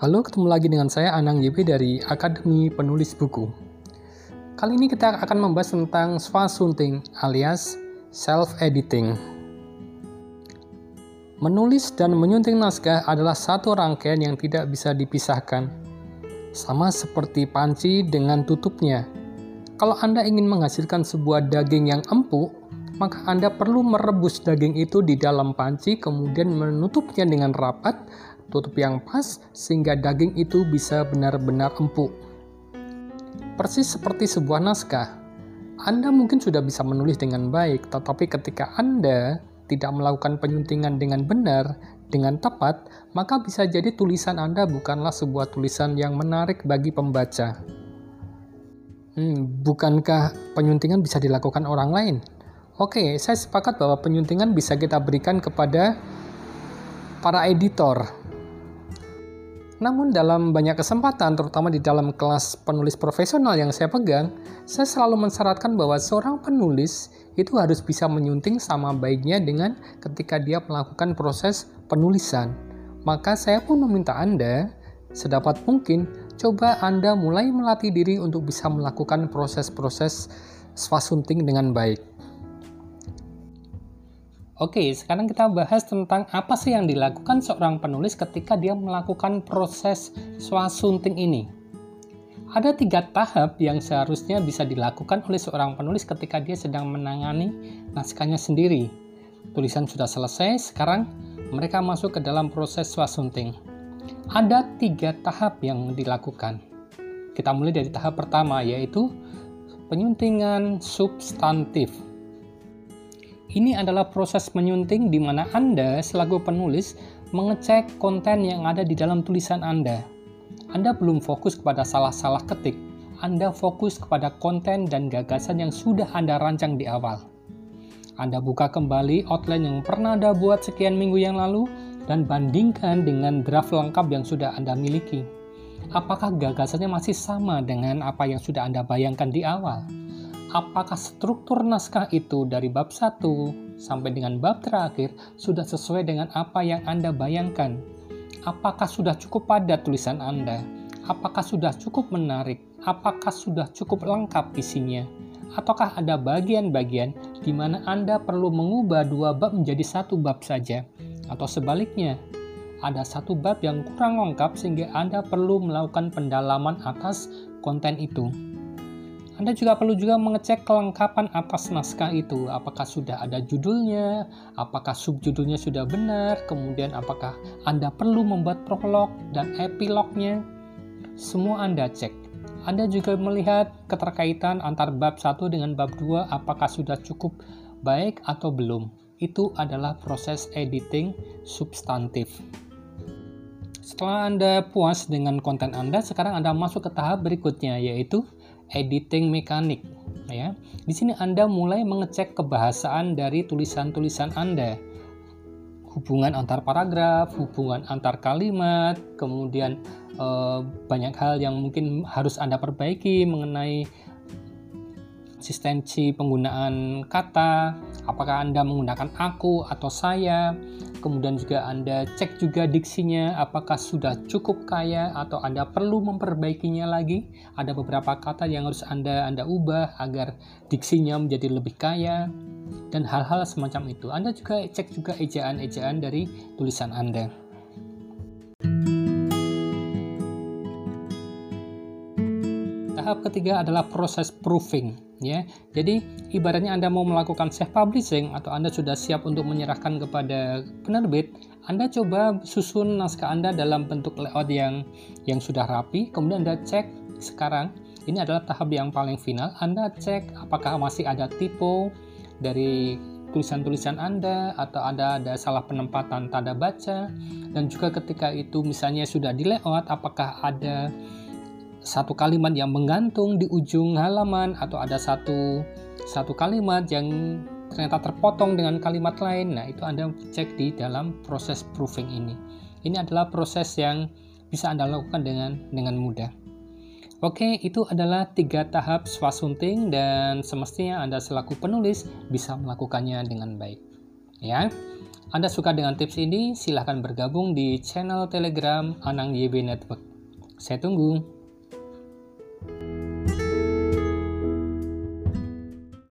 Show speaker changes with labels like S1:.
S1: Halo, ketemu lagi dengan saya Anang YB dari Akademi Penulis Buku. Kali ini kita akan membahas tentang swasunting alias self-editing. Menulis dan menyunting naskah adalah satu rangkaian yang tidak bisa dipisahkan. Sama seperti panci dengan tutupnya. Kalau Anda ingin menghasilkan sebuah daging yang empuk, maka Anda perlu merebus daging itu di dalam panci, kemudian menutupnya dengan rapat tutup yang pas sehingga daging itu bisa benar-benar empuk. Persis seperti sebuah naskah, Anda mungkin sudah bisa menulis dengan baik, tetapi ketika Anda tidak melakukan penyuntingan dengan benar, dengan tepat, maka bisa jadi tulisan Anda bukanlah sebuah tulisan yang menarik bagi pembaca. Hmm, bukankah penyuntingan bisa dilakukan orang lain? Oke, saya sepakat bahwa penyuntingan bisa kita berikan kepada para editor, namun dalam banyak kesempatan, terutama di dalam kelas penulis profesional yang saya pegang, saya selalu mensyaratkan bahwa seorang penulis itu harus bisa menyunting sama baiknya dengan ketika dia melakukan proses penulisan. Maka saya pun meminta Anda, sedapat mungkin, coba Anda mulai melatih diri untuk bisa melakukan proses-proses swasunting dengan baik. Oke, sekarang kita bahas tentang apa sih yang dilakukan seorang penulis ketika dia melakukan proses swasunting ini. Ada tiga tahap yang seharusnya bisa dilakukan oleh seorang penulis ketika dia sedang menangani naskahnya sendiri. Tulisan sudah selesai, sekarang mereka masuk ke dalam proses swasunting. Ada tiga tahap yang dilakukan. Kita mulai dari tahap pertama, yaitu penyuntingan substantif ini adalah proses menyunting di mana Anda selaku penulis mengecek konten yang ada di dalam tulisan Anda. Anda belum fokus kepada salah-salah ketik, Anda fokus kepada konten dan gagasan yang sudah Anda rancang di awal. Anda buka kembali outline yang pernah Anda buat sekian minggu yang lalu dan bandingkan dengan draft lengkap yang sudah Anda miliki. Apakah gagasannya masih sama dengan apa yang sudah Anda bayangkan di awal? Apakah struktur naskah itu dari bab 1 sampai dengan bab terakhir sudah sesuai dengan apa yang Anda bayangkan? Apakah sudah cukup padat tulisan Anda? Apakah sudah cukup menarik? Apakah sudah cukup lengkap isinya? Ataukah ada bagian-bagian di mana Anda perlu mengubah dua bab menjadi satu bab saja? Atau sebaliknya, ada satu bab yang kurang lengkap sehingga Anda perlu melakukan pendalaman atas konten itu. Anda juga perlu juga mengecek kelengkapan atas naskah itu. Apakah sudah ada judulnya, apakah subjudulnya sudah benar, kemudian apakah Anda perlu membuat prolog dan epilognya. Semua Anda cek. Anda juga melihat keterkaitan antar bab 1 dengan bab 2 apakah sudah cukup baik atau belum. Itu adalah proses editing substantif. Setelah Anda puas dengan konten Anda, sekarang Anda masuk ke tahap berikutnya yaitu editing mekanik ya. Di sini Anda mulai mengecek kebahasaan dari tulisan-tulisan Anda. Hubungan antar paragraf, hubungan antar kalimat, kemudian eh, banyak hal yang mungkin harus Anda perbaiki mengenai konsistensi penggunaan kata, apakah Anda menggunakan aku atau saya, kemudian juga Anda cek juga diksinya apakah sudah cukup kaya atau Anda perlu memperbaikinya lagi. Ada beberapa kata yang harus Anda Anda ubah agar diksinya menjadi lebih kaya dan hal-hal semacam itu. Anda juga cek juga ejaan-ejaan dari tulisan Anda. Tahap ketiga adalah proses proofing ya. Jadi ibaratnya Anda mau melakukan self publishing atau Anda sudah siap untuk menyerahkan kepada penerbit, Anda coba susun naskah Anda dalam bentuk layout yang yang sudah rapi, kemudian Anda cek sekarang ini adalah tahap yang paling final. Anda cek apakah masih ada tipe dari tulisan-tulisan Anda atau ada ada salah penempatan tanda baca dan juga ketika itu misalnya sudah di layout apakah ada satu kalimat yang menggantung di ujung halaman atau ada satu satu kalimat yang ternyata terpotong dengan kalimat lain. Nah, itu Anda cek di dalam proses proofing ini. Ini adalah proses yang bisa Anda lakukan dengan dengan mudah. Oke, itu adalah tiga tahap swasunting dan semestinya Anda selaku penulis bisa melakukannya dengan baik. Ya. Anda suka dengan tips ini, silahkan bergabung di channel Telegram Anang YB Network. Saya tunggu.